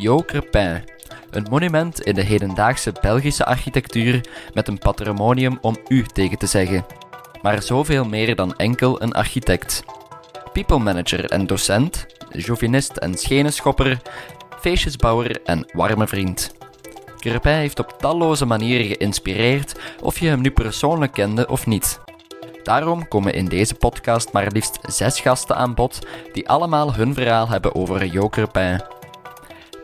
Jo Crepin, een monument in de hedendaagse Belgische architectuur met een patrimonium om u tegen te zeggen. Maar zoveel meer dan enkel een architect. People manager en docent, jovinist en schenenschopper, feestjesbouwer en warme vriend. Crepin heeft op talloze manieren geïnspireerd, of je hem nu persoonlijk kende of niet. Daarom komen in deze podcast maar liefst zes gasten aan bod die allemaal hun verhaal hebben over Jo Crepin.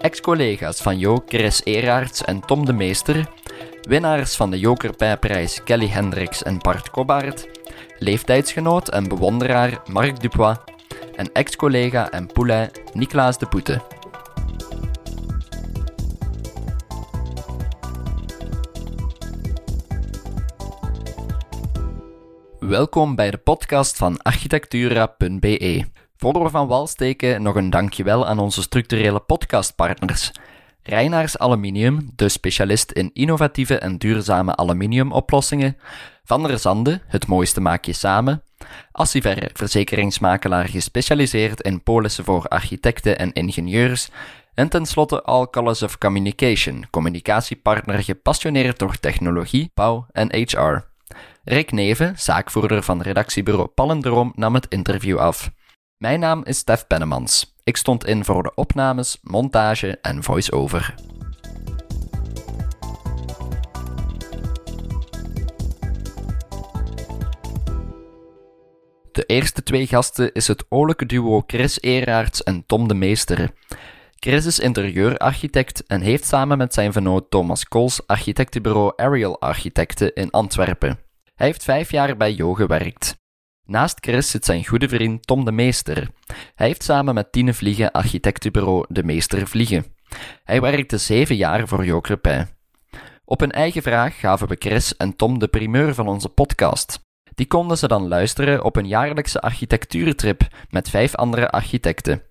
Ex-collega's van Jo, Chris Eraerts en Tom de Meester, winnaars van de Jo Crepin-prijs Kelly Hendricks en Bart Kobbaert, leeftijdsgenoot en bewonderaar Marc Dupois en ex-collega en poulain Nicolas de Poete. Welkom bij de podcast van architectura.be. Voor we van wal steken, nog een dankjewel aan onze structurele podcastpartners. Reinaars Aluminium, de specialist in innovatieve en duurzame aluminiumoplossingen. Van der Zande, het mooiste maak je samen. Assiver, verzekeringsmakelaar gespecialiseerd in polissen voor architecten en ingenieurs. En tenslotte All Colors of Communication, communicatiepartner gepassioneerd door technologie, bouw en HR. Rick Neven, zaakvoerder van redactiebureau Palendroom, nam het interview af. Mijn naam is Stef Pennemans. Ik stond in voor de opnames, montage en voice-over. De eerste twee gasten is het oorlijke duo Chris Eraerts en Tom de Meester. Chris is interieurarchitect en heeft samen met zijn venoot Thomas Kools architectenbureau Ariel Architecten in Antwerpen. Hij heeft vijf jaar bij Jo gewerkt. Naast Chris zit zijn goede vriend Tom de Meester. Hij heeft samen met Tine Vliegen architectenbureau De Meester Vliegen. Hij werkte zeven jaar voor Jo. Op een eigen vraag gaven we Chris en Tom de primeur van onze podcast. Die konden ze dan luisteren op een jaarlijkse architectuurtrip met vijf andere architecten.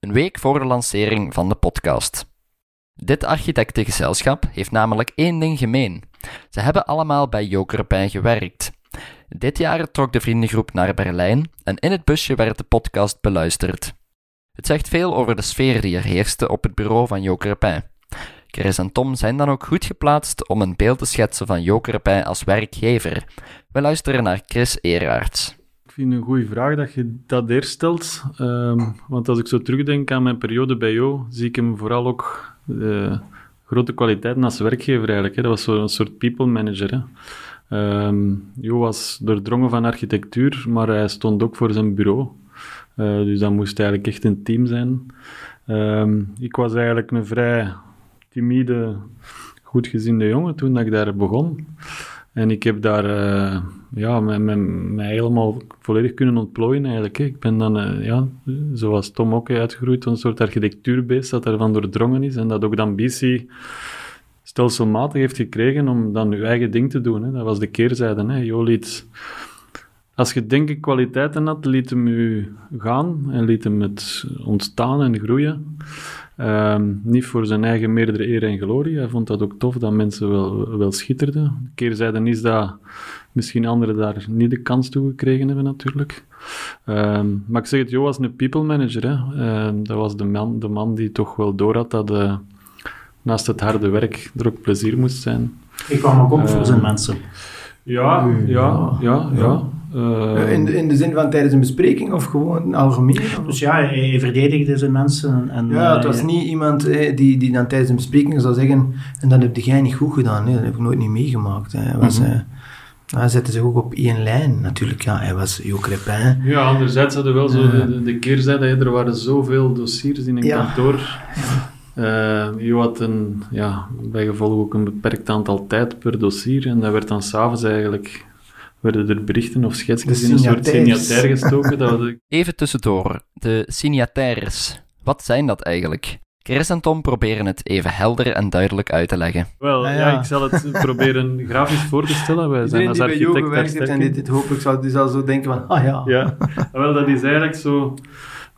Een week voor de lancering van de podcast. Dit architectengezelschap heeft namelijk één ding gemeen. Ze hebben allemaal bij Jo Crepin gewerkt. Dit jaar trok de vriendengroep naar Berlijn en in het busje werd de podcast beluisterd. Het zegt veel over de sfeer die er heerste op het bureau van Jo Crepin. Chris en Tom zijn dan ook goed geplaatst om een beeld te schetsen van Jo Crepin als werkgever. We luisteren naar Chris Eraerts. Ik vind het een goede vraag dat je dat eerst stelt. Ehm, want als ik zo terugdenk aan mijn periode bij Jo, zie ik hem vooral ook uh, grote kwaliteiten als werkgever eigenlijk. Hè. Dat was zo'n soort people manager. Um, jo was doordrongen van architectuur, maar hij stond ook voor zijn bureau. Uh, dus dat moest eigenlijk echt een team zijn. Um, ik was eigenlijk een vrij timide, goedgezinde jongen toen dat ik daar begon. En ik heb daar uh, ja, mij, helemaal volledig kunnen ontplooien eigenlijk. Hè. Ik ben dan, uh, ja, zoals Tom ook uitgegroeid, een soort architectuurbeest dat daarvan doordrongen is. En dat ook de ambitie stelselmatig heeft gekregen om dan uw eigen ding te doen. Hè. Dat was de keerzijde. Hè. Jo liet, als je denk ik kwaliteiten had, liet hem u gaan en liet hem het ontstaan en groeien. Um, niet voor zijn eigen meerdere eer en glorie. Hij vond dat ook tof dat mensen wel, wel schitterden. De keerzijde is dat misschien anderen daar niet de kans toe gekregen hebben, natuurlijk. Um, maar ik zeg het, Jo was een people manager. Hè. Um, dat was de man, de man die toch wel door had dat uh, naast het harde werk er ook plezier moest zijn. Ik kwam ook op voor zijn mensen. Ja, ja, ja, ja. Uh, in, de, in de zin van tijdens een bespreking of gewoon algemeen? Dus ja, hij, verdedigde zijn mensen. En, ja, het was uh, niet iemand eh, die, die dan tijdens een bespreking zou zeggen en dat heb jij niet goed gedaan. Nee, dat heb ik nooit niet meegemaakt. Hij, was, mm -hmm. hij zette zich ook op één lijn natuurlijk. Ja, hij was Jo Crepin. Ja, anderzijds hadden we wel zo de, de keerzijde. Er waren zoveel dossiers in een ja. kantoor. Uh, je had een, ja, bij gevolg ook een beperkt aantal tijd per dossier en dat werd dan s'avonds eigenlijk werden er berichten of schetsjes in een soort signatair gestoken. Dat. Even tussendoor, de signataires. Wat zijn dat eigenlijk? Chris en Tom proberen het even helder en duidelijk uit te leggen. Wel, ja, ja. ik zal het proberen grafisch voor te stellen. Wij zijn als architect en dit, dit hopelijk zal, die zal zo denken van, ah ja. Ja, wel, dat is eigenlijk zo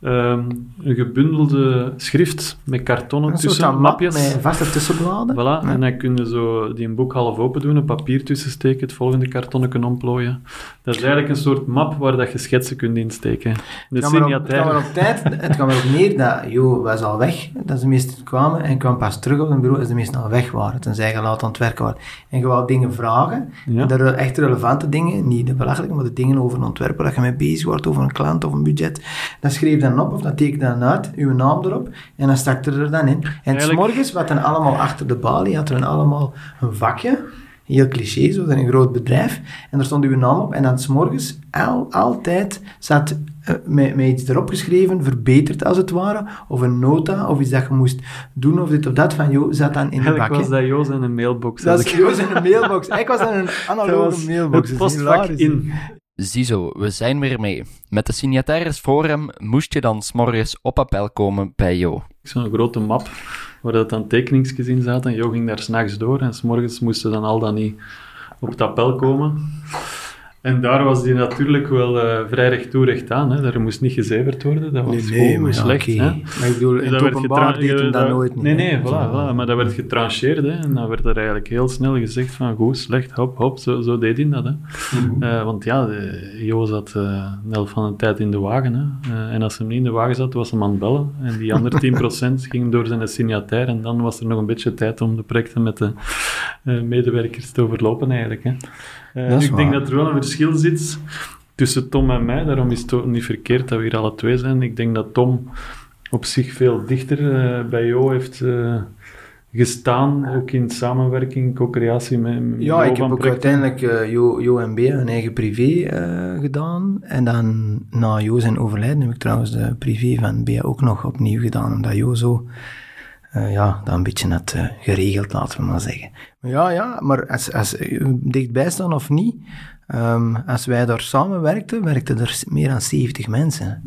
ehm, een gebundelde schrift met kartonnen tussen mapjes. met vaste tussenbladen. Voilà, en dan kun je zo die een boek half open doen, een papier tussen steken, het volgende kartonnen kunnen omplooien. Dat is eigenlijk een soort map waar dat je schetsen kunt insteken. De Het kwam er op- het tijd, het neer dat Jo was al weg, dat ze meesten kwamen en kwam pas terug op een bureau als de meesten al weg waren, tenzij je laat aan het werken waren. En je wou dingen vragen, Ja. de echt relevante dingen, niet de belachelijke, maar de dingen over een ontwerp waar je mee bezig wordt, over een klant of een budget. Dan schreef je dan op of dan teken dan uit, uw naam erop, en dan stak er dan in. En s'morgens, wat dan allemaal achter de balie, had er dan allemaal een vakje, heel cliché, zoals in een groot bedrijf. En daar stond uw naam op. En dan s'morgens al, altijd zat eh, met, met iets erop geschreven, verbeterd als het ware, of een nota, of iets dat je moest doen, of dit of dat, van joh, zat dan in de bakje. was dat Joos in een mailbox. Dat ik- Joost in een mailbox. Ik was in een Dat analoge was mailbox. het Dat postvak in. Ziezo, we zijn weer mee. Met de hem moest je dan s'morgens op appel komen bij Jo. Zo'n grote map waar dat dan tekeningsjes in zaten. En Jo ging daar s'nachts door en s'morgens moesten dan al dan niet op het appel komen. En daar was die natuurlijk wel eh, vrij recht toe recht aan. Hè. Daar moest niet gezeverd worden. Dat was Nee, gewoon nee, maar ja, slecht. hè. Maar ik bedoel, in Dus het dat werd openbaar deed hem dat dat- nooit niet. Nee, nee, voilà, voilà. maar dat werd getrancheerd. Hè. En dan werd er eigenlijk heel snel gezegd van goed, slecht, hop, hop. Zo, zo deed hij dat. Hè. Mhm. Eh, want ja, Jo zat eh, een helft van de tijd in de wagen. Hè. Eh, en als hij niet in de wagen zat, was hij aan het bellen. En die andere 10% ging door zijn signatair. En dan was er nog een beetje tijd om de projecten met de eh, medewerkers te overlopen eigenlijk. Hè. Eh, Dat is ik denk dat er wel een verschil zit tussen Tom en mij. Daarom is het ook niet verkeerd dat we hier alle twee zijn. Ik denk dat Tom op zich veel dichter eh, bij Jo heeft eh, gestaan. Ook in samenwerking, co-creatie met, met Ja, ik heb ook projecten. uiteindelijk eh, Jo, jo en B een eigen privé eh, gedaan. En dan na Jo zijn overlijden heb ik trouwens de privé van B ook nog opnieuw gedaan. Omdat Jo zo eh, ja, dat een beetje had eh, geregeld, laten we maar zeggen. Ja, ja, maar als, als dichtbij staan of niet, ehm, als wij daar samen werkten, er meer dan 70 mensen.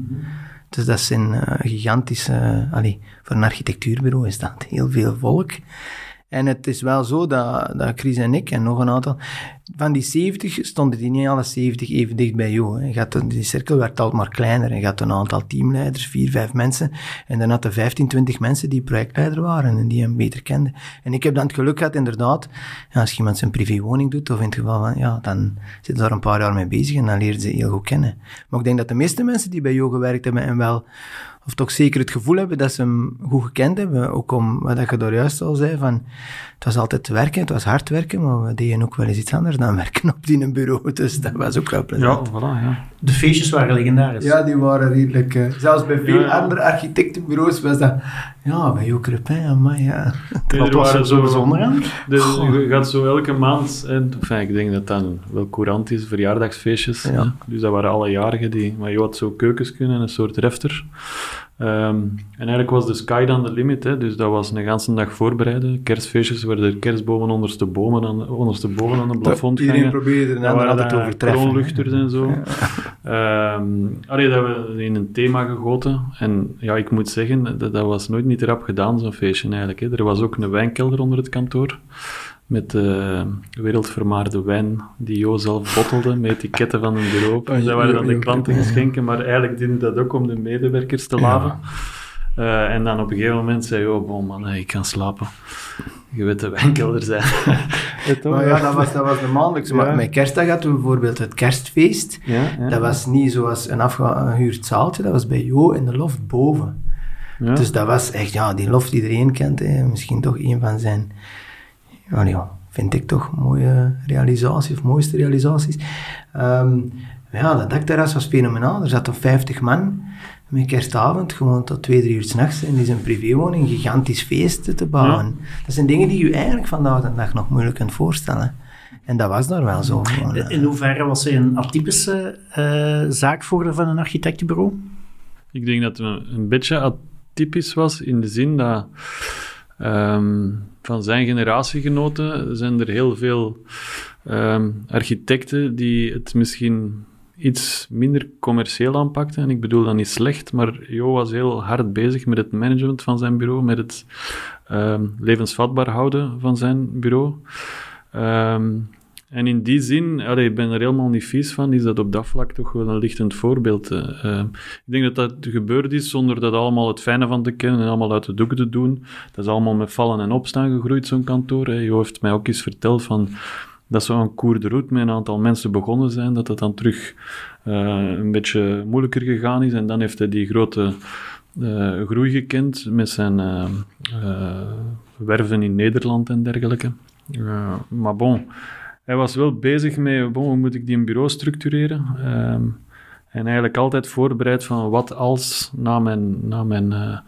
Dus dat zijn eh, gigantische... allee, voor een architectuurbureau is dat heel veel volk. En het is wel zo dat, dat Chris en ik en nog een aantal... Van die 70 stonden die niet alle 70 even dicht bij jou. Hè. Had, die cirkel werd altijd maar kleiner. Je had een aantal teamleiders, vier, vijf mensen. En dan had je 15, 20 mensen die projectleider waren en die hem beter kenden. En ik heb dan het geluk gehad, inderdaad, ja, als iemand zijn privéwoning doet, of in het geval van, ja, dan zitten ze daar een paar jaar mee bezig en dan leren ze heel goed kennen. Maar ik denk dat de meeste mensen die bij jou gewerkt hebben en wel of toch zeker het gevoel hebben dat ze hem goed gekend hebben. Ook om wat je daar juist al zei, van het was altijd werken, het was hard werken, maar we deden ook wel eens iets anders dan werken op die een bureau. Dus dat was ook wel Ja, plezant. voilà, ja. De feestjes waren legendarisch. Ja, die waren redelijk... eh, zelfs bij veel Ja, ja. andere architectenbureaus was dat... Ja, bij Jo Crepin, maar ja... Nee, er was waren zo zo- bijzonder? De, je gaat zo elke maand, en, enfin, ik denk dat dat wel courant is, verjaardagsfeestjes. Ja. Dus dat waren alle jarigen die, maar je had zo keukens kunnen, een soort refter. Ehm, en eigenlijk was de sky dan de limit, hè. dus dat was een ganse dag voorbereiden. Kerstfeestjes werden er kerstbomen onderste bomen aan, onderste boven aan het plafond Iedereen hangen. probeerde er een ander altijd te overtreffen. kroonluchters en zo. Ehm, allee, dat we in een thema gegoten. En ja, ik moet zeggen, dat, dat was nooit niet erop gedaan, zo'n feestje eigenlijk. Hè. Er was ook een wijnkelder onder het kantoor. Met eh wereldvermaarde wijn die Jo zelf bottelde, met etiketten van een bureau. Oh, dat waren dan de Jo- klanten Jo- geschenken, maar eigenlijk diende dat ook om de medewerkers te laven. Eh, en dan op een gegeven moment zei je, oh bon man, ik kan slapen. Je weet de wijnkelder zijn. Maar ja, dat was, dat was de maandelijkse. Ja. Maar met kerstdag hadden we bijvoorbeeld het kerstfeest. ja, ja. Dat was niet zoals een afgehuurd zaaltje, dat was bij Jo in de loft boven. Ja. Dus dat was echt, ja, die loft die iedereen kent, hè, misschien toch een van zijn, ja, ja, vind ik toch, mooie realisaties, of mooiste realisaties. Ehm, ja, dat dakterras was fenomenaal. Er zaten 50 man met kerstavond, gewoon tot twee, drie uur s'nachts in zijn privéwoning, een gigantisch feest te bouwen. Dat zijn dingen die je eigenlijk vandaag de dag nog moeilijk kunt voorstellen. En dat was daar wel zo. gewoon, eh. In hoeverre was hij een atypische eh zaakvoerder van een architectenbureau? Ik denk dat het een, een beetje atypisch was in de zin dat ehm, van zijn generatiegenoten zijn er heel veel ehm, architecten die het misschien iets minder commercieel aanpakten. En ik bedoel dat niet slecht, maar Jo was heel hard bezig met het management van zijn bureau, met het ehm, levensvatbaar houden van zijn bureau. En in die zin, ik ben er helemaal niet vies van, is dat op dat vlak toch wel een lichtend voorbeeld. Uh, ik denk dat dat gebeurd is zonder dat allemaal het fijne van te kennen en allemaal uit de doeken te doen. Dat is allemaal met vallen en opstaan gegroeid, zo'n kantoor. Je heeft mij ook eens verteld van dat zo'n cours de route met een aantal mensen begonnen zijn, dat dat dan terug uh, een beetje moeilijker gegaan is. En dan heeft hij die grote uh, groei gekend met zijn werven in Nederland en dergelijke. maar bon, hij was wel bezig met hoe moet ik die een bureau structureren. Ehm, en eigenlijk altijd voorbereid van wat als na mijn, na mijn, uh,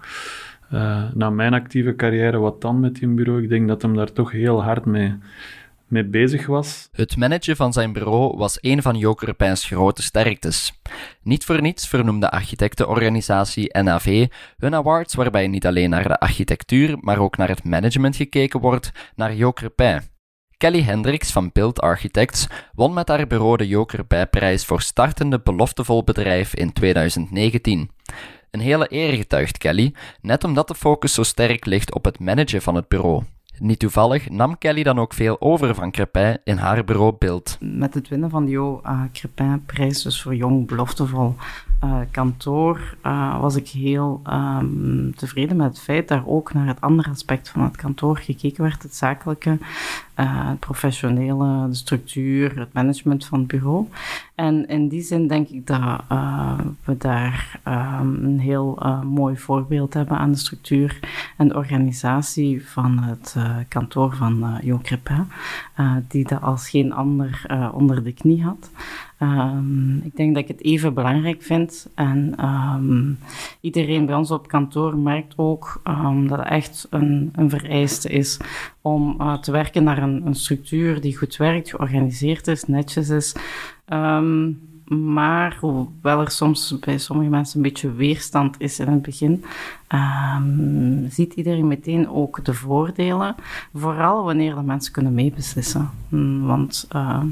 uh, na mijn actieve carrière, wat dan met die bureau. Ik denk dat hem daar toch heel hard mee, mee bezig was. Het managen van zijn bureau was een van Joker Pijn's grote sterktes. Niet voor niets vernoemde architectenorganisatie NAV hun awards waarbij niet alleen naar de architectuur, maar ook naar het management gekeken wordt, naar Joker Pijn. Kelly Hendricks van Build Architects won met haar bureau de Joker Bijprijs voor startende beloftevol bedrijf in 2019. Een hele eer getuigt Kelly, net omdat de focus zo sterk ligt op het managen van het bureau. Niet toevallig nam Kelly dan ook veel over van Crepin in haar bureau Build. Met het winnen van die uh, Crepin-prijs, dus voor jong beloftevol uh, kantoor, uh, was ik heel um, tevreden met het feit dat ook naar het andere aspect van het kantoor gekeken werd, het zakelijke, uh, het professionele, de structuur, het management van het bureau. En in die zin denk ik dat we daar um, een heel mooi voorbeeld hebben aan de structuur en de organisatie van het kantoor van Jo Crepin, die dat als geen ander onder de knie had. Um, ik denk dat ik het even belangrijk vind. En um, iedereen bij ons op kantoor merkt ook um, dat het echt een, een vereiste is om uh, te werken naar een, een, structuur die goed werkt, georganiseerd is, netjes is. Maar hoewel er soms bij sommige mensen een beetje weerstand is in het begin, um, ziet iedereen meteen ook de voordelen. Vooral wanneer de mensen kunnen meebeslissen. Mm, want uh,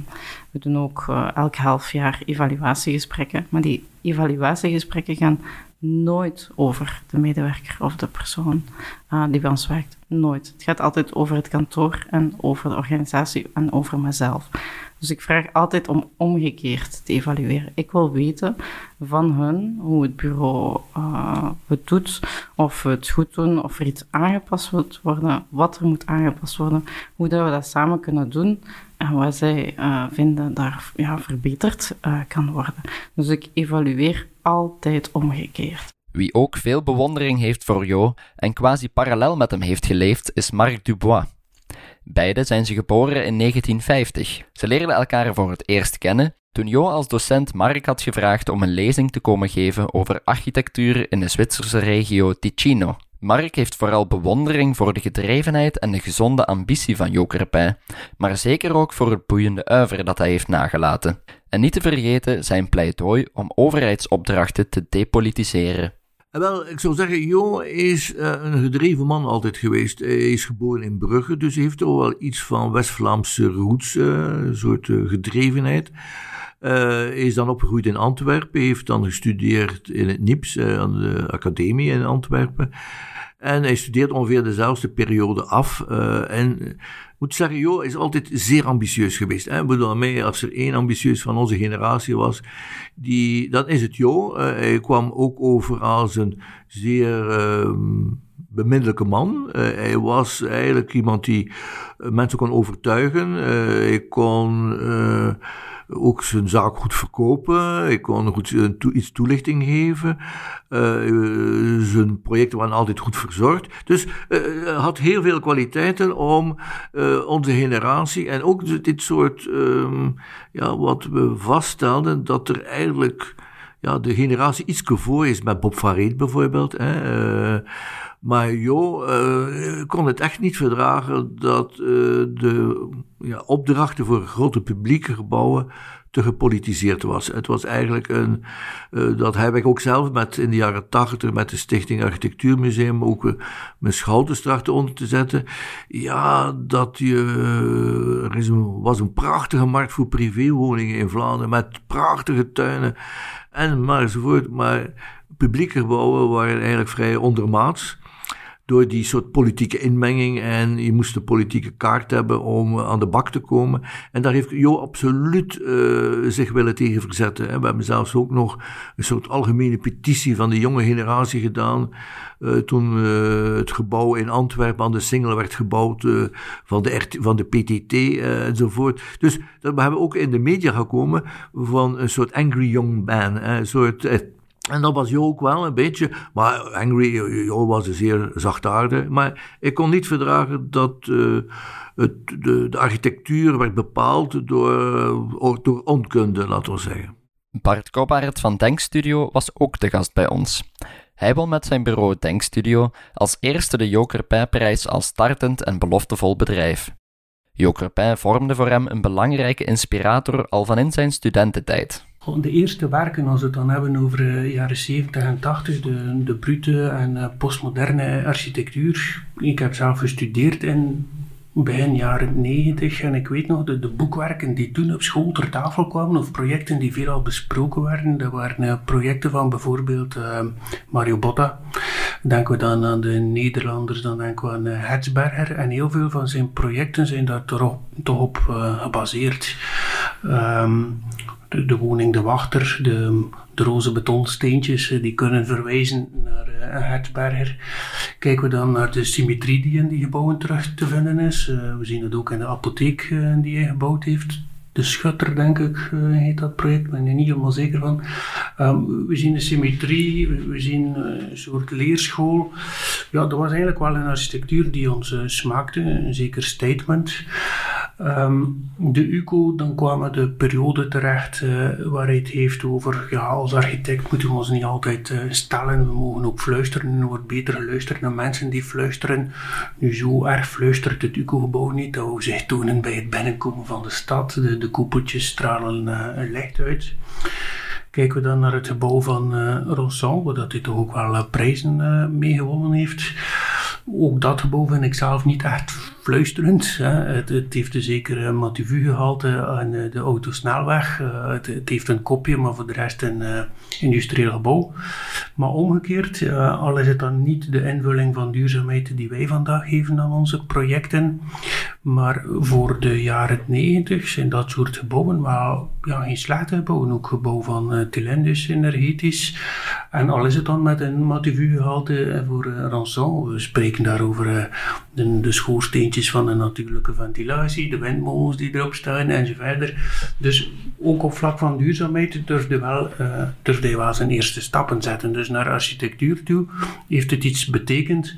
we doen ook uh, elk half jaar evaluatiegesprekken. Maar die evaluatiegesprekken gaan nooit over de medewerker of de persoon uh, die bij ons werkt. Nooit. Het gaat altijd over het kantoor en over de organisatie en over mezelf. Dus ik vraag altijd om omgekeerd te evalueren. Ik wil weten van hun hoe het bureau uh, het doet, of we het goed doen, of er iets aangepast moet worden, wat er moet aangepast worden, hoe dat we dat samen kunnen doen en wat zij uh, vinden daar ja, verbeterd kan worden. Dus ik evalueer altijd omgekeerd. Wie ook veel bewondering heeft voor Jo en quasi parallel met hem heeft geleefd, is Marc Dubois. Beide zijn ze geboren in 1950. Ze leerden elkaar voor het eerst kennen toen Jo als docent Mark had gevraagd om een lezing te komen geven over architectuur in de Zwitserse regio Ticino. Mark heeft vooral bewondering voor de gedrevenheid en de gezonde ambitie van Jo Crepin, maar zeker ook voor het boeiende uiver dat hij heeft nagelaten. En niet te vergeten zijn pleidooi om overheidsopdrachten te depolitiseren. Wel, ik zou zeggen, Jo is uh, een gedreven man altijd geweest. Hij is geboren in Brugge, dus heeft toch wel iets van West-Vlaamse roots, uh, een soort uh, gedrevenheid. Is dan opgegroeid in Antwerpen, heeft dan gestudeerd in het NIPS, aan de academie in Antwerpen. En hij studeert ongeveer dezelfde periode af. en moet zeggen, Jo is altijd zeer ambitieus geweest. Hè? Mij, als er één ambitieus van onze generatie was, die, dan is het Jo. Uh, hij kwam ook over als een zeer uh, bemiddelijke man. Uh, hij was eigenlijk iemand die mensen kon overtuigen. hij kon ook zijn zaak goed verkopen. Ik kon goed iets toelichting geven. Uh, zijn projecten waren altijd goed verzorgd. Dus uh, had heel veel kwaliteiten om onze generatie en ook dit soort, um, ja, wat we vaststelden, dat er eigenlijk ja, de generatie iets voor is met Bob Farid bijvoorbeeld. Hè, maar Jo uh, kon het echt niet verdragen dat uh, de ja, opdrachten voor grote publieke gebouwen te gepolitiseerd was. Het was eigenlijk een, uh, dat heb ik ook zelf met, in de jaren tachtig met de Stichting Architectuurmuseum ook uh, mijn schouders trachten onder te zetten. Ja, dat je, er is was een prachtige markt voor privéwoningen in Vlaanderen met prachtige tuinen en maar enzovoort. Maar publieke gebouwen waren eigenlijk vrij ondermaats. Door die soort politieke inmenging en je moest een politieke kaart hebben om aan de bak te komen. En daar heeft Jo absoluut uh, zich willen tegen verzetten. Hè. We hebben zelfs ook nog een soort algemene petitie van de jonge generatie gedaan. Uh, toen uh, het gebouw in Antwerpen aan de Singel werd gebouwd van, de van de PTT enzovoort. Dus we hebben ook in de media gekomen van een soort angry young man. Een soort en dat was Jo ook wel een beetje. Maar Angry, Jo was een zeer zachtaardig. Maar ik kon niet verdragen dat uh, het, de, de, architectuur werd bepaald door, door onkunde, laten we zeggen. Bart Kobaert van Denkstudio was ook de gast bij ons. Hij won met zijn bureau Denkstudio als eerste de Joker prijs als startend en beloftevol bedrijf. Joker Pij vormde voor hem een belangrijke inspirator al van in zijn studententijd. De eerste werken, als we het dan hebben over de eh, jaren 70 en 80, de, de brute en eh, postmoderne architectuur. Ik heb zelf gestudeerd in begin jaren 90 en ik weet nog de, de boekwerken die toen op school ter tafel kwamen of projecten die veelal besproken werden. Dat waren uh, projecten van bijvoorbeeld Mario Botta. Denken we dan aan de Nederlanders, dan denken we aan uh, Hertzberger en heel veel van zijn projecten zijn daar toch op, gebaseerd. Um, de, de, woning De Wachter, de, de roze betonsteentjes, eh, die kunnen verwijzen naar uh, Hertzberger. Kijken we dan naar de symmetrie die in die gebouwen terug te vinden is. Uh, we zien het ook in de apotheek die hij gebouwd heeft. De Schutter, denk ik, heet dat project, ik ben er niet helemaal zeker van. Um, we zien de symmetrie, we, zien een soort leerschool. Ja, dat was eigenlijk wel een architectuur die ons smaakte, een zeker statement. Um, de UCO, dan kwamen de periode terecht uh, waar hij het heeft over, ja, als architect moeten we ons niet altijd uh, stellen, we mogen ook fluisteren, er wordt beter geluisterd naar mensen die fluisteren. Nu zo erg fluistert het UCO-gebouw niet, dat we zich tonen bij het binnenkomen van de stad, de, de koepeltjes stralen uh, licht uit. Kijken we dan naar het gebouw van uh, Ronsson, waar dat hij toch ook wel prijzen mee gewonnen heeft. Ook dat gebouw vind ik zelf niet echt fluisterend. Hè. Het, het, heeft een zekere Mativu gehalte aan eh, de autosnelweg. Uh, het, het, heeft een kopje, maar voor de rest een uh, industrieel gebouw. Maar omgekeerd, uh, al is het dan niet de invulling van duurzaamheid die wij vandaag geven aan onze projecten, maar voor de jaren 90 zijn dat soort gebouwen wel ja, geen slechte gebouwen. Ook gebouw van uh, Tilendus energetisch. En al is het dan met een Mativu gehalte voor uh, Rançon. We spreken daar over de, de van de natuurlijke ventilatie, de windmolens die erop staan enzovoort. Dus ook op vlak van duurzaamheid durfde, wel, uh, hij wel zijn eerste stappen zetten. Dus naar architectuur toe heeft het iets betekend.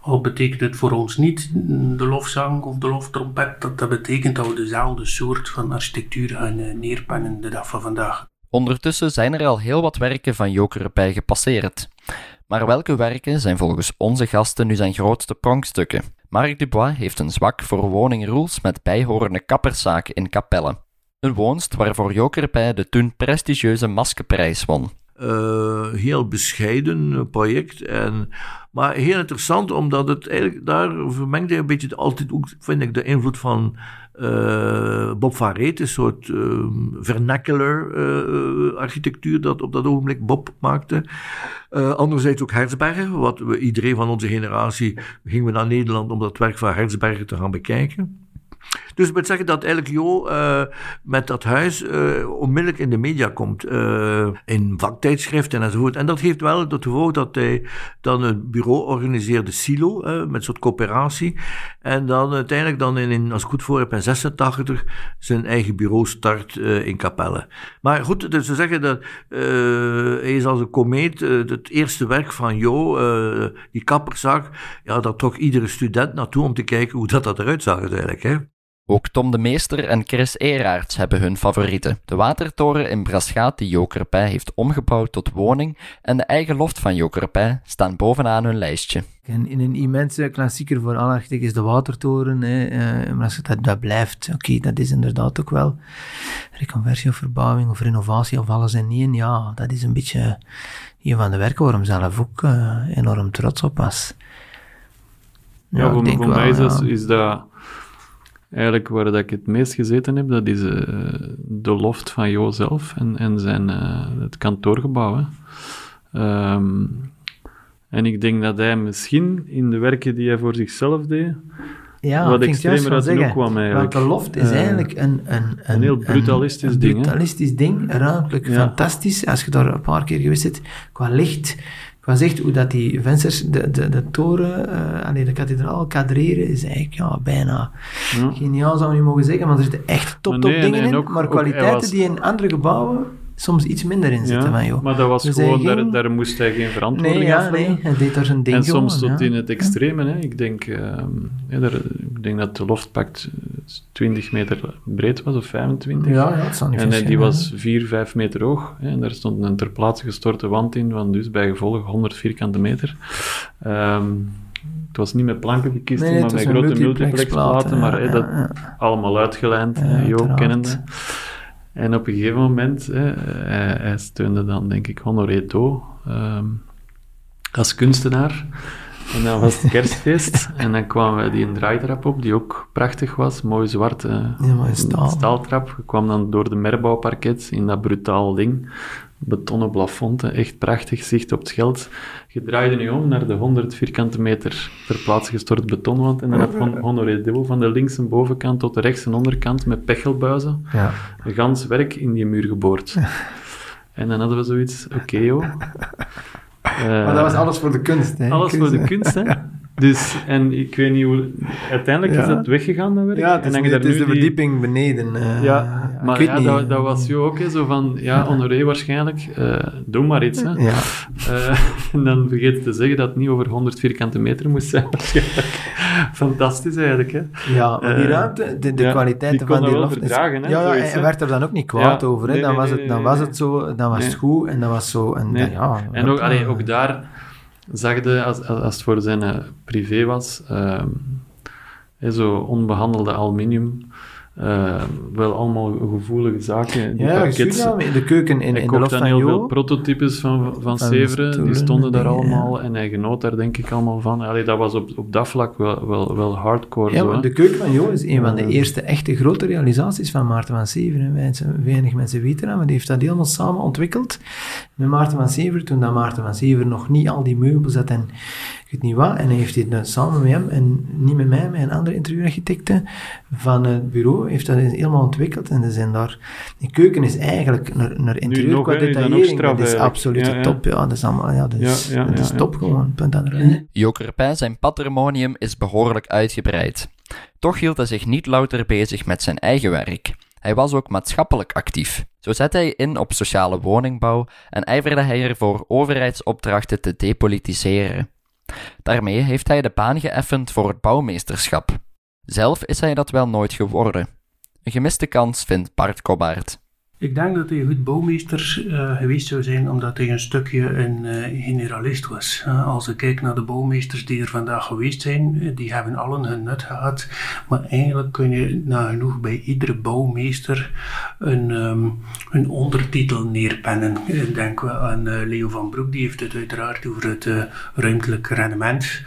Al betekent het voor ons niet de lofzang of de loftrompet, dat, dat betekent dat we dezelfde soort van architectuur gaan uh, neerpennen de dag van vandaag. Ondertussen zijn er al heel wat werken van Joker bij gepasseerd. Maar welke werken zijn volgens onze gasten nu zijn grootste pronkstukken? Marc Dubois heeft een zwak voor woningrules met bijhorende kapperszaken in Capelle. Een woonst waarvoor Jokerpij de toen prestigieuze Maskeprijs won. Uh, heel bescheiden project. En, maar heel interessant, omdat het eigenlijk daar vermengt hij een beetje altijd ook, vind ik, de invloed van uh, Bob van Reet, een soort uh, vernacular uh, architectuur dat op dat ogenblik Bob maakte. anderzijds ook Herzberger, wat we, iedereen van onze generatie gingen we naar Nederland om dat werk van Herzberger te gaan bekijken. Dus ik moet zeggen dat eigenlijk Jo uh, met dat huis uh, onmiddellijk in de media komt. Uh, in vaktijdschriften enzovoort. En dat geeft wel tot gevolg dat hij dan een bureau organiseerde, Silo, met een soort coöperatie. En dan uiteindelijk dan in, als ik goed voor heb, in 86 zijn eigen bureau start in Capelle. Maar goed, dus ze zeggen dat hij is als een komeet. het eerste werk van Jo, die kapperzak, ja, dat trok iedere student naartoe om te kijken hoe dat, dat eruit zag uiteindelijk. Hè. Ook Tom de Meester en Chris Eraerts hebben hun favorieten. De watertoren in Braschaat die Jokerpij heeft omgebouwd tot woning en de eigen loft van Jokerpij staan bovenaan hun lijstje. En in een immense klassieker voor alle architecten is de watertoren. Hè. Uh, dat, dat blijft, oké, dat is inderdaad ook wel reconversie of verbouwing of renovatie of alles in één. Ja, dat is een beetje een van de werken waarom zelf ook uh, enorm trots op was. Ja, ja voor, voor mij is, ja. is dat eigenlijk waar dat ik het meest gezeten heb, dat is uh, de loft van Jo zelf en, en zijn, uh, het kantoorgebouw. Um, En ik denk dat hij misschien in de werken die hij voor zichzelf deed, Ja, wat extremer uit de kwam eigenlijk. Want de loft is Eh, eigenlijk een... Een, een heel brutalistisch een ding, hè? brutalistisch ding, ruimtelijk Ja. fantastisch. Als je daar een paar keer geweest zit, qua licht, hoe dat die vensters, de, de, de toren, eh allee, de kathedraal kadreren, is eigenlijk ja, bijna Ja. geniaal, zou je niet mogen zeggen, maar er zitten echt top, top nee, dingen en in, maar ook, kwaliteiten was- die in andere gebouwen soms iets minder in zitten. van, joh. maar dat was Dus gewoon, daar, daar moest hij geen verantwoording Nee, ja, afleggen. nee, hij deed daar zijn ding En soms tot ja. in het extreme. Hè. Ik, denk, ehm, ja, daar- ik denk dat de loftpact eh, 20 meter breed was, of 25. Ja, ja, het zal niet En eh, die was 4, 5 meter hoog. Hè. En daar stond een ter plaatse gestorte wand in, van dus bij gevolg 100 vierkante meter. Ehm, het was niet met planken bekist, Nee, maar met grote multiplexplaten, multiplexplaten. Maar ja, hè, dat ja, allemaal uitgelijnd, Ja, hè, Jo kennende. En op een gegeven moment, hè, hij, hij steunde dan, denk ik, Honoré Do ehm, als kunstenaar. En dan was het kerstfeest. en dan kwamen we die een draaitrap op, die ook prachtig was. Mooi zwart. eh, Ja, staaltrap. Je kwam dan door de merbouwparket in dat brutaal ding. Betonnen plafond, echt prachtig zicht op het Scheld. Je draaide nu om naar de 100 vierkante meter ter plaatse gestort betonwand. En dan had Hon- Honoré Deel van de linkse bovenkant tot de rechtse onderkant met pechelbuizen Ja. een gans werk in die muur geboord. En dan hadden we zoiets, oké joh. Eh, Maar dat was alles voor de kunst, hè. alles voor de kunst, hè. Dus, en ik weet niet hoe... Uiteindelijk is dat weggegaan, dat werk. Ja, het is, je het is de die- verdieping beneden. eh, Ja, ik maar weet ja, niet. dat, dat was jo ook hè, zo van, ja, Honoré waarschijnlijk, eh, doe maar iets. Hè. Ja, Eh, en dan vergeet je te zeggen dat het niet over 100 vierkante meter moest zijn. Fantastisch eigenlijk, hè. ja, maar die ruimte, de, de kwaliteiten van die loft... verdragen, hè, ja, zoiets, hij hè. werd er dan ook niet kwaad over. Hè. nee, dan nee, was, nee, het, dan was het zo, dan was het goed en dan was zo... En, dan, ja, En ook, allee, ook daar zag als, als het voor zijn eh, privé was, ehm, zo onbehandelde aluminium, eh, wel allemaal gevoelige zaken. Die Ja, Julia, in de keuken in, in de dan van heel veel prototypes van, van, Van Severen, die stonden daar allemaal en hij genoot daar denk ik allemaal van. Allee, dat was op, op dat vlak wel, wel, wel hardcore Ja, zo, de keuken van Jo is een van de Ja. eerste echte grote realisaties van Maarten van Severen. Mensen, weinig mensen weten dat, maar die heeft dat helemaal samen ontwikkeld met Maarten van Severen, toen dat Maarten van Severen nog niet al die meubels had en weet niet wat. En hij heeft dit dan samen met hem, en niet met mij, met een andere interieurarchitecte van het bureau, heeft dat helemaal ontwikkeld. En er zijn daar... Die keuken is eigenlijk naar, naar interieur nog, qua detaillering, straf dat is absoluut Ja, ja. top. Ja, dat is allemaal... Ja, dat is, Ja, ja, dat is top gewoon. Punt aan de lijn. Jokerpijn zijn patrimonium is behoorlijk uitgebreid. Toch hield hij zich niet louter bezig met zijn eigen werk. Hij was ook maatschappelijk actief. Zo zette hij in op sociale woningbouw en ijverde hij ervoor overheidsopdrachten te depolitiseren. Daarmee heeft hij de baan geëffend voor het bouwmeesterschap. Zelf is hij dat wel nooit geworden. Een gemiste kans vindt Bart. Ik denk dat hij goed bouwmeester eh, geweest zou zijn, omdat hij een stukje een eh, generalist was. Eh, als ik kijk naar de bouwmeesters die er vandaag geweest zijn, die hebben allen hun nut gehad. Maar eigenlijk kun je nagenoeg bij iedere bouwmeester een, ehm, een ondertitel neerpennen. Ik denk wel aan Leo van Broek, die heeft het uiteraard over het ruimtelijk rendement.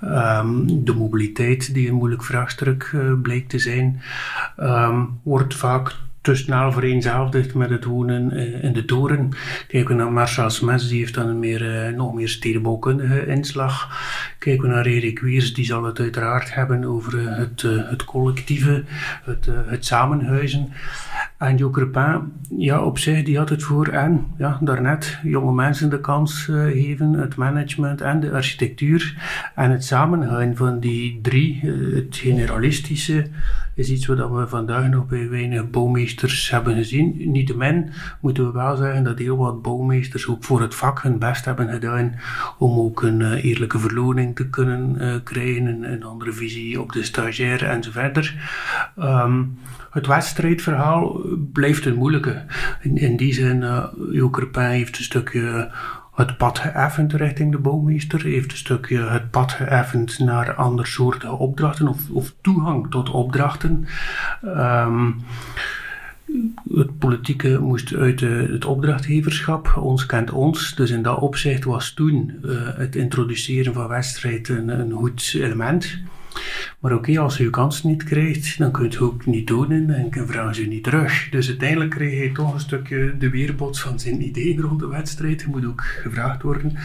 Ehm, de mobiliteit, die een moeilijk vraagstuk blijkt te zijn, ehm, wordt vaak te snel vereenzelvigd met het wonen eh, in de toren. Kijken we naar Marcel Smets, die heeft dan een meer, eh, nog meer stedenbouwkundige inslag. Kijken we naar Erik Wiers, die zal het uiteraard hebben over eh, het, eh, het collectieve, het, eh, het samenhuizen. En Jo ja, op zich, die had het voor en, ja, daarnet, jonge mensen de kans eh, geven, het management en de architectuur. En het samenhouden van die drie, eh, het generalistische, is iets wat we vandaag nog bij weinig bouwmeesters hebben gezien. Niettemin moeten we wel zeggen dat heel wat bouwmeesters ook voor het vak hun best hebben gedaan om ook een eh, eerlijke verloning te kunnen krijgen, een, een andere visie op de stagiaire en zo verder. Ehm, het wedstrijdverhaal blijft een moeilijke. In, die zin, uh, Jo Crepin heeft een stukje het pad geëffend richting de bouwmeester, heeft een stukje het pad geëffend naar andersoortige opdrachten of, of toegang tot opdrachten. Um, het politieke moest uit uh, het opdrachtgeverschap, ons kent ons. Dus in dat opzicht was toen uh, het introduceren van wedstrijd een, een goed element. Maar oké, als je je kans niet krijgt, dan kun je het ook niet doen en vragen ze je niet terug. Dus uiteindelijk krijg je toch een stukje de weerbots van zijn ideeën rond de wedstrijd. Moet ook gevraagd worden.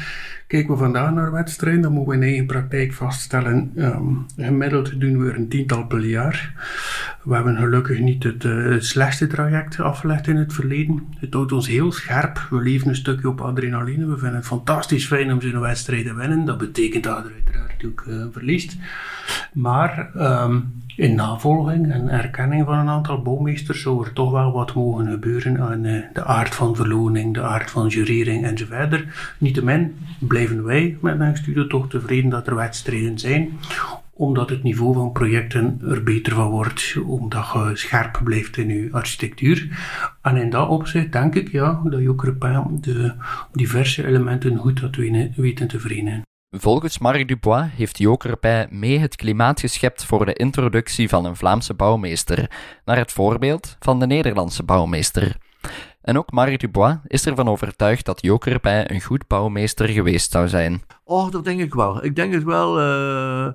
Kijken we vandaag naar wedstrijden, dan moeten we in eigen praktijk vaststellen. Um, gemiddeld doen we er een tiental per jaar. We hebben gelukkig niet het uh, slechtste traject afgelegd in het verleden. Het houdt ons heel scherp. We leven een stukje op adrenaline. We vinden het fantastisch fijn om zo'n wedstrijd te winnen. Dat betekent dat je er uiteraard ook uh, verliest. Maar um, in navolging en erkenning van een aantal bouwmeesters zou er toch wel wat mogen gebeuren aan uh, de aard van verloning, de aard van jurering enzovoort. Niettemin blijven wij met mijn studie toch tevreden dat er wedstrijden zijn, omdat het niveau van projecten er beter van wordt, omdat je scherp blijft in je architectuur. En in dat opzicht denk ik ja, dat ook de diverse elementen goed had weten te verenigen. Volgens Marc Dubois heeft Jokerbij mee het klimaat geschept voor de introductie van een Vlaamse bouwmeester, naar het voorbeeld van de Nederlandse bouwmeester. En ook Marc Dubois is ervan overtuigd dat Jokerbij een goed bouwmeester geweest zou zijn. Oh, dat denk ik wel. Ik denk het wel. Uh,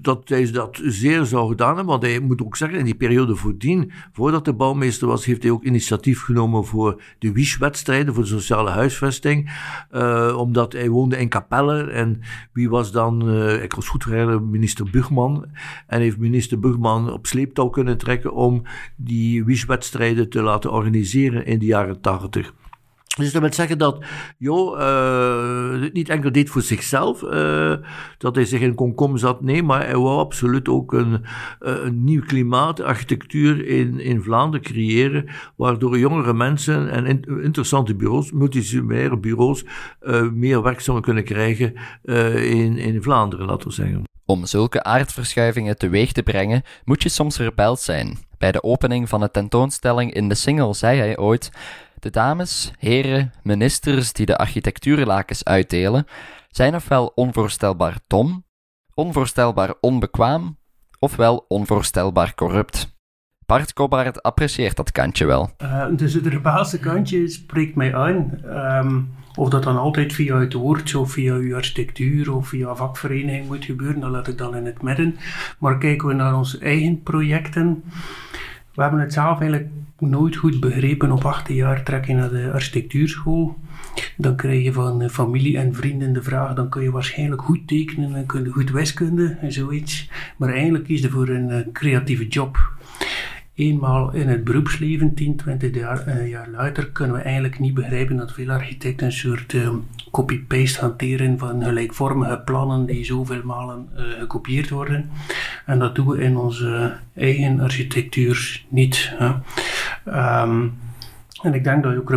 dat hij dat zeer zou gedaan hebben. Want hij moet ook zeggen, in die periode voordien, voordat de bouwmeester was, heeft hij ook initiatief genomen voor de WISH-wedstrijden, voor de sociale huisvesting. Uh, omdat hij woonde in Capelle. En wie was dan, uh, ik was goed herinneren, minister Bugman. En heeft minister Bugman op sleeptouw kunnen trekken om die WISH-wedstrijden te laten organiseren in de jaren tachtig. Dus dat wil zeggen dat Jo uh, niet enkel deed voor zichzelf, uh, dat hij zich in komkom zat, nee, maar hij wou absoluut ook een, uh, een nieuw klimaat, architectuur in, in Vlaanderen creëren, waardoor jongere mensen en in, interessante bureaus, multidisciplinaire bureaus, meer werk zouden kunnen krijgen in, in Vlaanderen, laten we zeggen. Om zulke aardverschuivingen teweeg te brengen, moet je soms rebeld zijn. Bij de opening van de tentoonstelling in de Single zei hij ooit de dames, heren, ministers die de architectuurlakens uitdelen, zijn ofwel onvoorstelbaar dom, onvoorstelbaar onbekwaam, ofwel onvoorstelbaar corrupt. Bart Kobart apprecieert dat kantje wel. Uh, dus het rebelse kantje spreekt mij aan. Um, of dat dan altijd via het woord of via uw architectuur of via vakvereniging moet gebeuren, dat laat ik dan in het midden. Maar kijken we naar onze eigen projecten. We hebben het zelf eigenlijk nooit goed begrepen. Op 18 jaar trek je naar de architectuurschool. Dan krijg je van familie en vrienden de vraag: dan kun je waarschijnlijk goed tekenen en kun je goed wiskunde en zoiets. Maar eigenlijk kies je voor een eh, creatieve job eenmaal in het beroepsleven, 10, 20 jaar, uh, jaar later, kunnen we eigenlijk niet begrijpen dat veel architecten een soort uh, copy-paste hanteren van gelijkvormige plannen die zoveel malen uh, gekopieerd worden. En dat doen we in onze eigen architectuur niet. En ik denk dat ook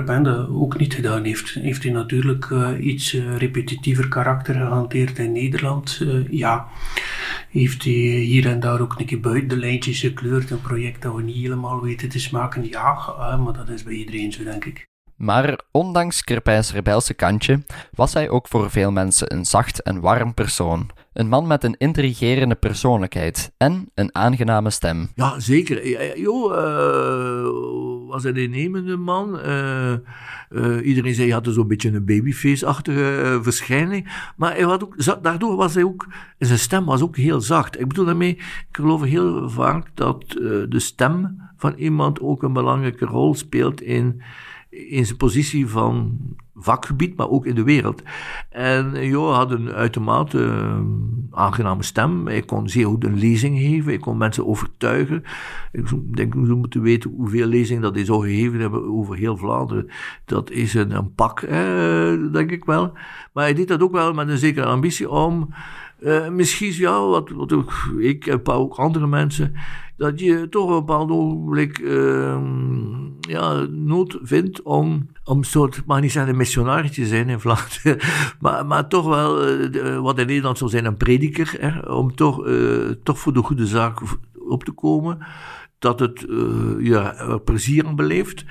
ook niet gedaan heeft. Heeft hij natuurlijk uh, iets uh, repetitiever karakter gehanteerd in Nederland? Uh, ja. Heeft hij hier en daar ook een keer buiten de lijntjes gekleurd? Een project dat we niet helemaal weten te smaken? Ja, maar dat is bij iedereen zo, denk ik. Maar ondanks Kerpijs rebelse kantje was hij ook voor veel mensen een zacht en warm persoon. Een man met een intrigerende persoonlijkheid en een aangename stem. Ja, zeker. Jo, uh, was een innemende man. Uh, uh, iedereen zei hij had zo'n beetje een babyface-achtige verschijning. Maar hij had ook, daardoor was hij ook, zijn stem was ook heel zacht. Ik bedoel daarmee, ik geloof heel vaak dat de stem van iemand ook een belangrijke rol speelt in in zijn positie van vakgebied, maar ook in de wereld. En Jo had een uitermate uh, aangename stem. Hij kon zeer goed een lezing geven. Hij kon mensen overtuigen. Ik denk, we moeten weten hoeveel lezingen dat hij zou gegeven hebben over heel Vlaanderen. Dat is een, een pak, denk ik wel. Maar hij deed dat ook wel met een zekere ambitie om... Uh, misschien, ja, wat, wat ik en ook andere mensen dat je toch een bepaald ogenblik uh, ja, nood vindt om, om een soort, mag niet zeggen een missionaris te zijn in Vlaanderen, maar, maar toch wel, uh, wat in Nederland zou zijn, een prediker, om toch, toch voor de goede zaak op te komen, dat het ja, plezier aan beleeft.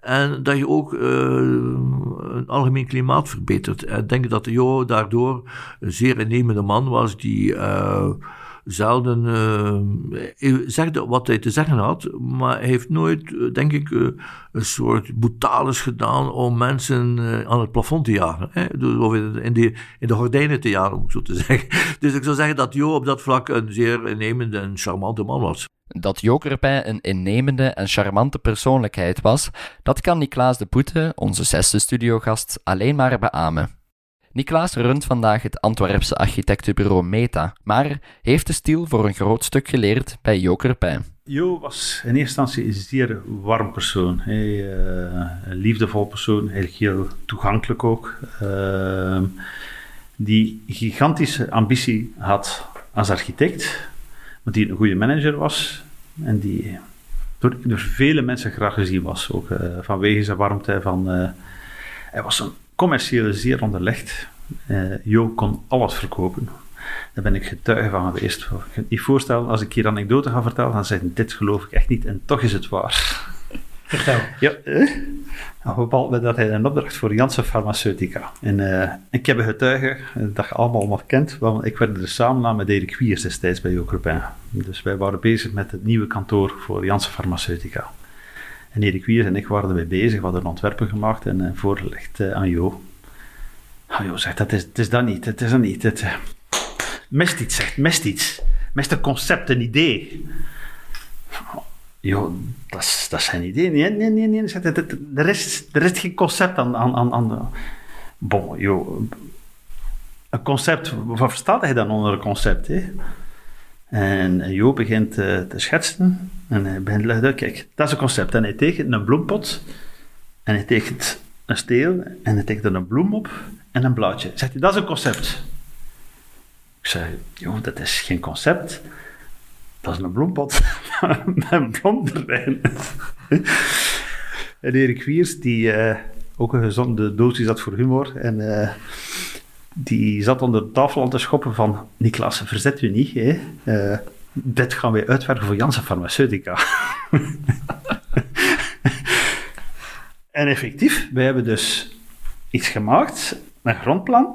En dat je ook uh, een algemeen klimaat verbetert. Ik denk dat Jo daardoor een zeer innemende man was die uh, zelden uh, zegde wat hij te zeggen had, maar heeft nooit, denk ik, een soort brutales gedaan om mensen aan het plafond te jagen. Hè? Of in de, in de gordijnen te jagen, om ik zo te zeggen. Dus ik zou zeggen dat Jo op dat vlak een zeer innemende en charmante man was. Dat Jokerpij een innemende en charmante persoonlijkheid was, dat kan Niklaas de Poete, onze zesde studiogast, alleen maar beamen. Niklaas runt vandaag het Antwerpse architectenbureau Meta, maar heeft de stil voor een groot stuk geleerd bij Jokerpij. Jo was in eerste instantie een zeer warm persoon. Uh, een liefdevol persoon, heel toegankelijk ook. Uh, die gigantische ambitie had als architect, maar die een goede manager was en die door, door vele mensen graag gezien was. Ook uh, vanwege zijn warmte. Van, uh, hij was een commerciële zeer onderlegd. Uh, jo kon alles verkopen. Daar ben ik getuige van geweest. Ik kan je niet voorstellen, als ik hier anekdote ga vertellen, dan zeggen dit geloof ik echt niet en toch is het waar. Vertel. Ja, eh? Op een bepaald moment had hij een opdracht voor Janssen Farmaceutica. En uh, ik heb een getuige dat je allemaal nog kent, want ik werkte er samen aan met Erik Wiers destijds bij Jokerpijn. Dus wij waren bezig met het nieuwe kantoor voor Janssen Farmaceutica. En Erik Wiers en ik waren ermee bezig, we hadden ontwerpen gemaakt en voorgelegd uh, aan Jo. Ah, Jo zegt, dat is, het is dat niet, het is dat niet. Het, mist iets, zegt, mist iets. Mist een concept, een idee. Jo, dat is, dat zijn idee. Nee, nee, nee, nee. Er is, er is geen concept aan... aan, aan, aan bon, jo, een concept, wat verstaat hij dan onder een concept? Hè? En Jo begint uh, te schetsen en hij begint te leggen, kijk, dat is een concept. En hij tekent een bloempot en hij tekent een steel en hij tekent er een bloem op en een blaadje. Zegt hij, dat is een concept. Ik zei, joh, dat is geen concept. Dat is een bloempot met een blom erin. en Erik Wiers, die uh, ook een gezonde dosis had voor humor en... die zat onder de tafel aan te schoppen van Niklas, verzet u niet. Hè? Uh, dit gaan wij uitwerken voor Janssen Farmaceutica. en effectief, wij hebben dus iets gemaakt, een grondplan,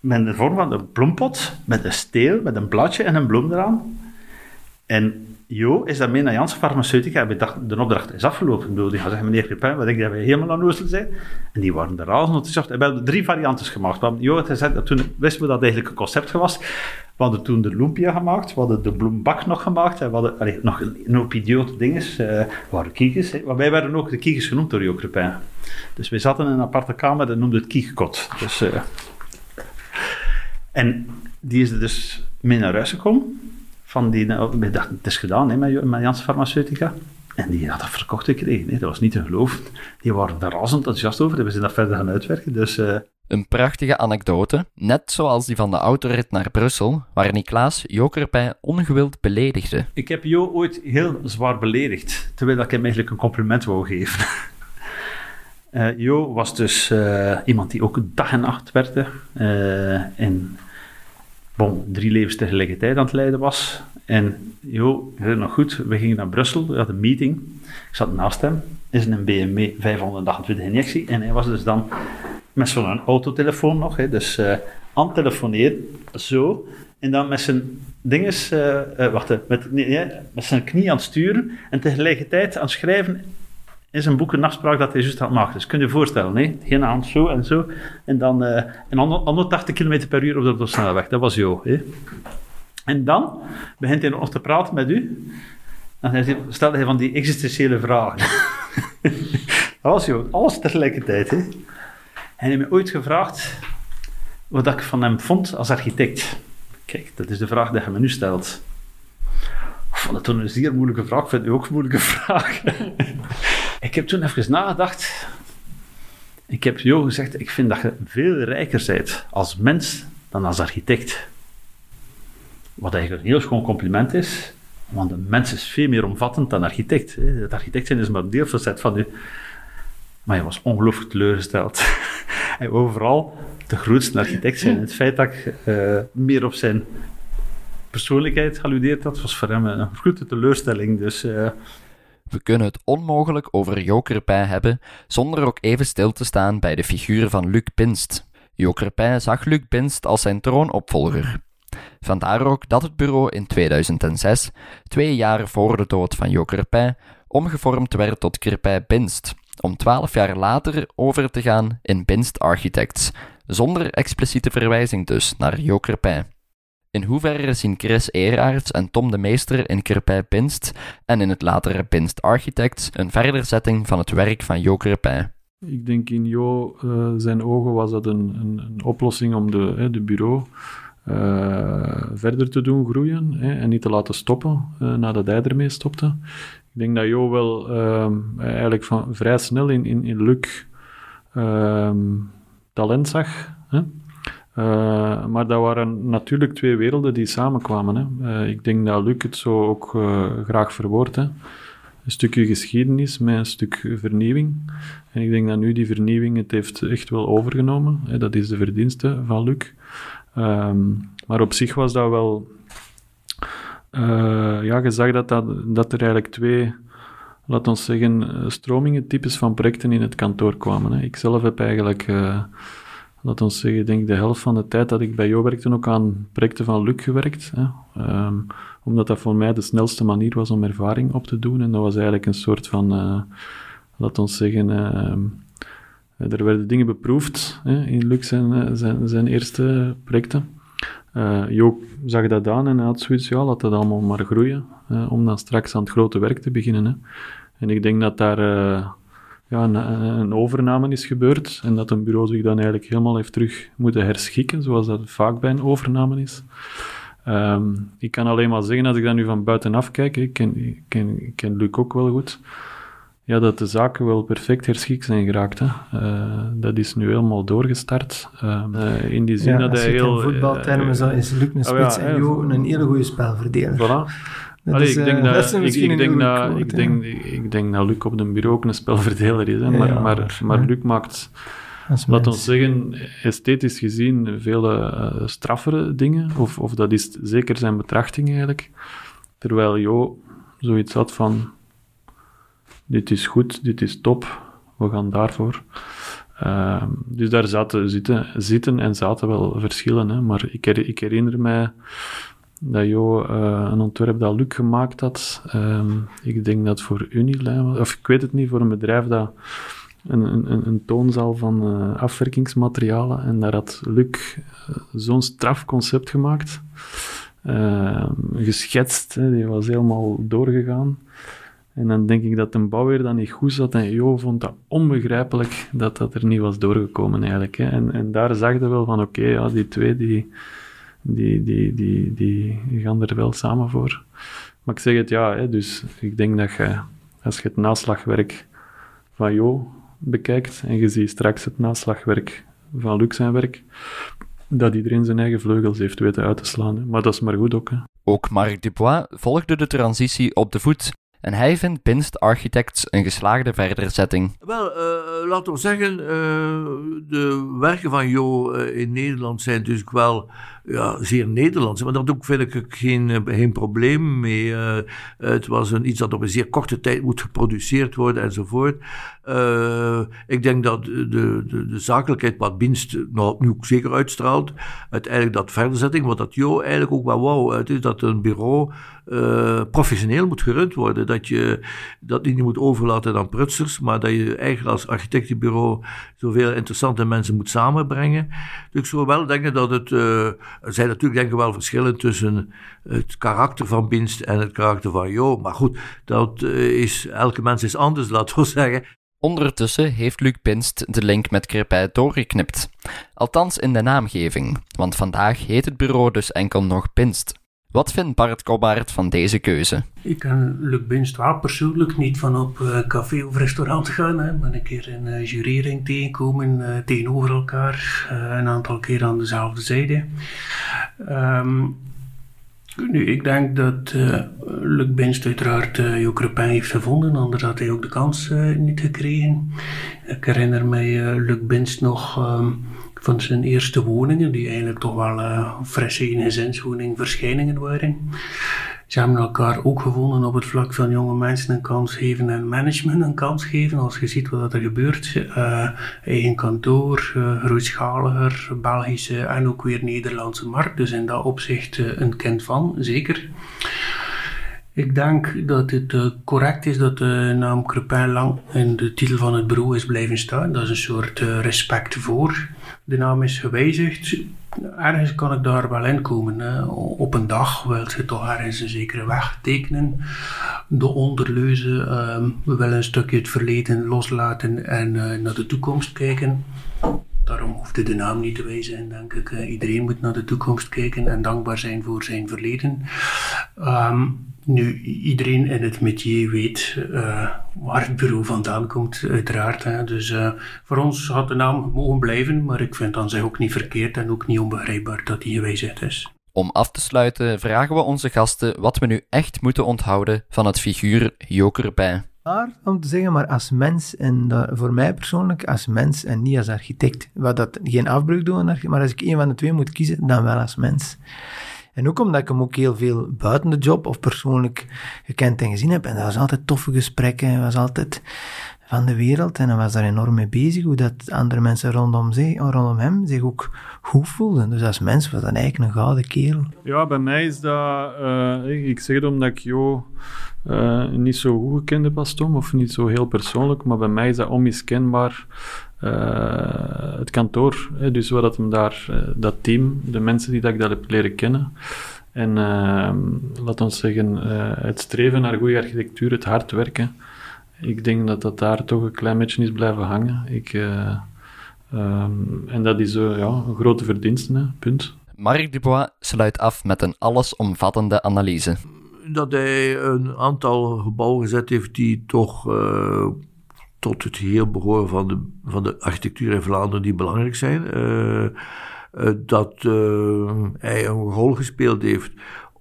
met de vorm van een bloempot, met een steel, met een bladje en een bloem eraan. En Jo is daarmee naar Janssen Farmaceutica de opdracht is afgelopen. Ik bedoel, die gaan zeggen, meneer Pepin, wat ik dat wij helemaal aan Oostel zijn. En die waren er. En we hebben drie varianten gemaakt. Want toen wisten we dat het eigenlijk een concept was. We hadden toen de lumpia gemaakt, we hadden de bloembak nog gemaakt, en we hadden nog een, hoop idiote dingen. Uh, we waren kiekers. Maar wij werden ook de kiekers genoemd door Jo Crepin. Dus wij zaten in een aparte kamer en noemden het kiekekot. Dus, uh, en die is er dus mee naar huis gekomen van die, dachten, het is gedaan hè, met, met Jans Farmaceutica. En die had dat verkocht gekregen. Hè. Dat was niet te geloven. Die waren daar razend enthousiast over. We zijn dat verder gaan uitwerken. Dus, uh... Een prachtige anekdote, net zoals die van de autorit naar Brussel, waar Niklaas Jokerpij ongewild beledigde. Ik heb Jo ooit heel zwaar beledigd, terwijl ik hem eigenlijk een compliment wou geven. uh, jo was dus uh, iemand die ook dag en nacht werkte. en bon, drie levens tegelijkertijd aan het leiden was. En joh, heel nog goed, we gingen naar Brussel, we hadden een meeting. Ik zat naast hem, is een BMW 528 injectie. En hij was dus dan met zo'n autotelefoon nog, hè, dus uh, aan het telefoneren, zo. En dan met zijn dinges, uh, met, met zijn knie aan het sturen en tegelijkertijd aan het schrijven in zijn boek een afspraak dat hij juist had maken. Dus kun je je voorstellen, hè? geen hand zo en zo. En dan uh, en 180 km per uur op de snelweg. Dat was Jo. En dan begint hij nog te praten met u. En stelde hij van die existentiële vragen. dat was Jo. Alles tegelijkertijd. Hè? En hij heeft me ooit gevraagd wat ik van hem vond als architect. Kijk, dat is de vraag die hij me nu stelt. Ik vond het een zeer moeilijke vraag. Ik vind het ook een moeilijke vraag. Ik heb toen even nagedacht. Ik heb Jo gezegd, ik vind dat je veel rijker bent als mens dan als architect. Wat eigenlijk een heel schoon compliment is, want een mens is veel meer omvattend dan architect. Het architect zijn is maar een deelfacet van u. Maar je was ongelooflijk teleurgesteld. en overal de grootste architect zijn. Het feit dat ik uh, meer op zijn persoonlijkheid gealludeerd had, was voor hem een grote teleurstelling. Dus... Uh, we kunnen het onmogelijk over Jokerpij hebben zonder ook even stil te staan bij de figuur van Luc Pinst. Jokerpij zag Luc Pinst als zijn troonopvolger. Vandaar ook dat het bureau in 2006, twee jaar voor de dood van Jo Crepin, omgevormd werd tot Crepin Binst, om twaalf jaar later over te gaan in Binst Architects, zonder expliciete verwijzing dus naar Jo Crepin. In hoeverre zien Chris Eeraerts en Tom de Meester in Crepin Binst en in het latere Binst Architects een verderzetting van het werk van Jo Crepin? Ik denk in Jo uh, zijn ogen was dat een, een, een oplossing om de, hè, de bureau uh, verder te doen groeien hè, en niet te laten stoppen uh, nadat hij ermee stopte. Ik denk dat Jo wel eigenlijk van, vrij snel in, in, in Luc talent zag. Hè. Uh, maar dat waren natuurlijk twee werelden die samenkwamen. Hè. Uh, ik denk dat Luc het zo ook uh, graag verwoordt. Een stukje geschiedenis met een stuk vernieuwing. En ik denk dat nu die vernieuwing het heeft echt wel overgenomen. Hè. Dat is de verdienste van Luc. Um, maar op zich was dat wel... ja, je zag dat, dat, dat er eigenlijk twee, laat ons zeggen, stromingen, types van projecten in het kantoor kwamen. Hè. Ik zelf heb eigenlijk laat ons zeggen, ik denk de helft van de tijd dat ik bij jou werkte ook aan projecten van Luc gewerkt. Hè. Um, omdat dat voor mij de snelste manier was om ervaring op te doen. En dat was eigenlijk een soort van, uh, laat ons zeggen, uh, er werden dingen beproefd hè, in Luc zijn, eh, zijn, zijn eerste projecten. Uh, Jo zag dat aan en had zoiets, ja, laat dat allemaal maar groeien, om dan straks aan het grote werk te beginnen. Hè. En ik denk dat daar ja, een, een, overname is gebeurd en dat een bureau zich dan eigenlijk helemaal heeft terug moeten herschikken, zoals dat vaak bij een overname is. Um, ik kan alleen maar zeggen, als ik dat nu van buitenaf kijk, ik ken, ik ken, ik ken Luc ook wel goed, ja, dat de zaken wel perfect herschikt zijn geraakt. Hè. Uh, dat is nu helemaal doorgestart. Uh, in die zin ja, dat hij heel... in voetbaltermen uh, is Luc een spits oh, ja, en Jo een hele goede spelverdeler. Voilà. Allee, ik, denk dat, ik, ik, denk dat, ik, denk, ik denk dat Luc op de bureau ook een spelverdeler is. Hè. Maar, ja, maar, maar Luc maakt, laat ons zeggen, esthetisch gezien vele uh, straffere dingen. Of, of dat is zeker zijn betrachting eigenlijk. Terwijl Jo zoiets had van, dit is goed, dit is top, we gaan daarvoor. Uh, dus daar zaten, zitten, zitten en zaten wel verschillen. Hè. Maar ik, her, ik herinner mij dat Jo uh, een ontwerp dat Luc gemaakt had. Um, ik denk dat voor Unilijn, of ik weet het niet, voor een bedrijf dat een, een, een toonzaal van uh, afwerkingsmaterialen. En daar had Luc uh, zo'n strafconcept gemaakt. Uh, geschetst, die was helemaal doorgegaan. En dan denk ik dat de bouwer dat niet goed zat. En Jo vond dat onbegrijpelijk dat dat er niet was doorgekomen eigenlijk. Hè. En, en daar zag je wel van, oké, ja, die twee die die, die, die, die gaan er wel samen voor. Maar ik zeg het ja, hè, dus ik denk dat je, als je het naslagwerk van Jo bekijkt en je ziet straks het naslagwerk van Luc zijn werk, dat iedereen zijn eigen vleugels heeft weten uit te slaan. Hè. Maar dat is maar goed ook. Hè. Ook Marc Dubois volgde de transitie op de voet en hij vindt Binst Architects een geslaagde verderzetting. Wel, uh, laten we zeggen, uh, de werken van Jo uh, in Nederland zijn dus wel ja, zeer Nederlands. Maar daar ook vind ik geen, geen probleem mee. het was een, iets dat op een zeer korte tijd moet geproduceerd worden enzovoort. ik denk dat de, de, de zakelijkheid wat Binst nou, nu zeker uitstraalt, uiteindelijk dat verderzetting, wat dat Jo eigenlijk ook wel wou, het is dat een bureau professioneel moet gerund worden dat je dat niet moet overlaten aan prutsers, maar dat je eigenlijk als architectenbureau zoveel interessante mensen moet samenbrengen. Dus ik zou wel denken dat het, er zijn natuurlijk denk ik wel verschillen tussen het karakter van Binst en het karakter van Jo, maar goed, dat uh, is, elke mens is anders, laten we zeggen. Ondertussen heeft Luc Binst de link met Crepin doorgeknipt. Althans in de naamgeving, want vandaag heet het bureau dus enkel nog Binst. Wat vindt Bart Kobbaert van deze keuze? Ik ken Luc wel persoonlijk niet van op uh, café of restaurant gaan, hè, maar een keer een uh, jurering tegenkomen uh, tegenover elkaar, een aantal keer aan dezelfde zijde. Um, nu, ik denk dat Luc Binst uiteraard uh, Jo Crepin heeft gevonden, anders had hij ook de kans niet gekregen. Ik herinner mij Luc Binst nog... Um, van zijn eerste woningen, die eigenlijk toch wel uh, frisse eengezinswoning verschijningen waren. Ze hebben elkaar ook gevonden op het vlak van jonge mensen een kans geven en management een kans geven. Als je ziet wat er gebeurt, eigen kantoor, uh, grootschaliger, Belgische en ook weer Nederlandse markt. Dus in dat opzicht een kind van, zeker. Ik denk dat het correct is dat de naam Crepin lang in de titel van het bureau is blijven staan. Dat is een soort respect voor. De naam is gewijzigd. Ergens kan ik daar wel in komen. Op een dag wil je toch ergens een zekere weg tekenen. De onderleuze, uh, we willen een stukje het verleden loslaten en uh, naar de toekomst kijken. Daarom hoefde de naam niet te wijzen. denk ik, iedereen moet naar de toekomst kijken en dankbaar zijn voor zijn verleden. Um, nu, iedereen in het métier weet uh, waar het bureau vandaan komt, uiteraard. Dus uh, voor ons had de naam mogen blijven, maar ik vind dan zich ook niet verkeerd en ook niet onbegrijpbaar dat die gewijzigd is. Om af te sluiten vragen we onze gasten wat we nu echt moeten onthouden van het figuur Joker bij. Maar om te zeggen, maar als mens, en voor mij persoonlijk als mens en niet als architect. Wat dat geen afbreuk doen, maar als ik een van de twee moet kiezen, dan wel als mens. En ook omdat ik hem ook heel veel buiten de job of persoonlijk gekend en gezien heb. En dat was altijd toffe gesprekken. Was altijd van de wereld en hij was daar enorm mee bezig. Hoe dat andere mensen rondom, zich, rondom hem zich ook goed voelden. Dus als mens was dat eigenlijk een gouden kerel. Ja, bij mij is dat... Uh, ik zeg het omdat ik Jo uh, niet zo goed gekend heb als Tom, of niet zo heel persoonlijk, maar bij mij is dat onmiskenbaar uh, het kantoor. Dus wat dat hem daar, dat team, de mensen die dat ik daar heb leren kennen. En uh, laat ons zeggen, het streven naar goede architectuur, het hard werken. Ik denk dat dat daar toch een klein beetje is blijven hangen. Ik, um, en dat is ja, een grote verdienste, punt. Marc Dubois sluit af met een allesomvattende analyse. Dat hij een aantal gebouwen gezet heeft die toch tot het geheel behoren van de, van de architectuur in Vlaanderen die belangrijk zijn. Uh, uh, dat uh, hij een rol gespeeld heeft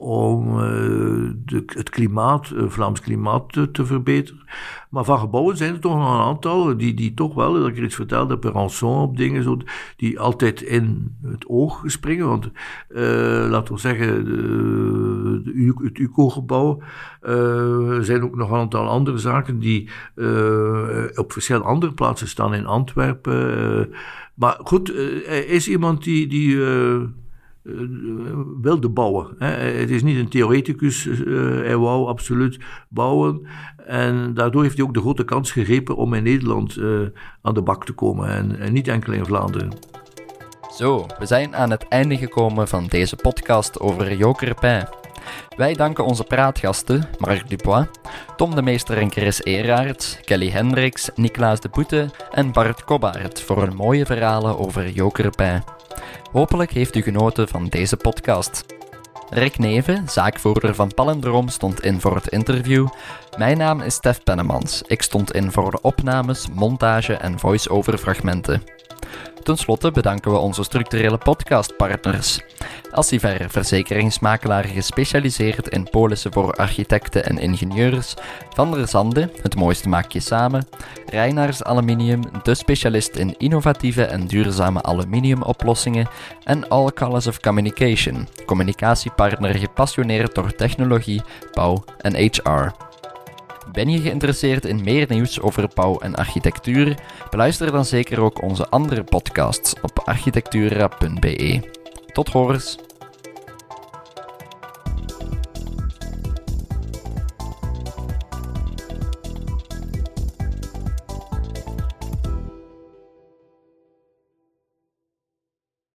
om de, het klimaat, het Vlaams klimaat te, te, verbeteren. Maar van gebouwen zijn er toch nog een aantal die, die toch wel, dat ik er iets vertelde, per rançon op dingen, zo, die altijd in het oog springen. Want laten we zeggen, de, de, het UCO-gebouw er zijn ook nog een aantal andere zaken die op verschillende andere plaatsen staan in Antwerpen. Maar goed, hij is iemand die, die wilde bouwen. Het is niet een theoreticus, hij wou absoluut bouwen. En daardoor heeft hij ook de grote kans gegrepen om in Nederland aan de bak te komen en, niet enkel in Vlaanderen. Zo, we zijn aan het einde gekomen van deze podcast over Joker Pijn. Wij danken onze praatgasten Marc Dubois, Tom de Meester en Chris Eraerts, Kelly Hendricks, Niklaas de Boete en Bart Kobbaert voor hun mooie verhalen over Jokerpij. Hopelijk heeft u genoten van deze podcast. Rick Neven, zaakvoerder van Palindroom, stond in voor het interview. Mijn naam is Stef Pennemans. Ik stond in voor de opnames, montage en voice-over fragmenten. Ten slotte bedanken we onze structurele podcastpartners. Assiver, verzekeringsmakelaar gespecialiseerd in polissen voor architecten en ingenieurs. Van der Zande, het mooiste maak je samen. Reinaars Aluminium, de specialist in innovatieve en duurzame aluminiumoplossingen. En All Colors of Communication, communicatiepartner gepassioneerd door technologie, bouw en HR. Ben je geïnteresseerd in meer nieuws over bouw en architectuur? Beluister dan zeker ook onze andere podcasts op architectura.be. Tot horens!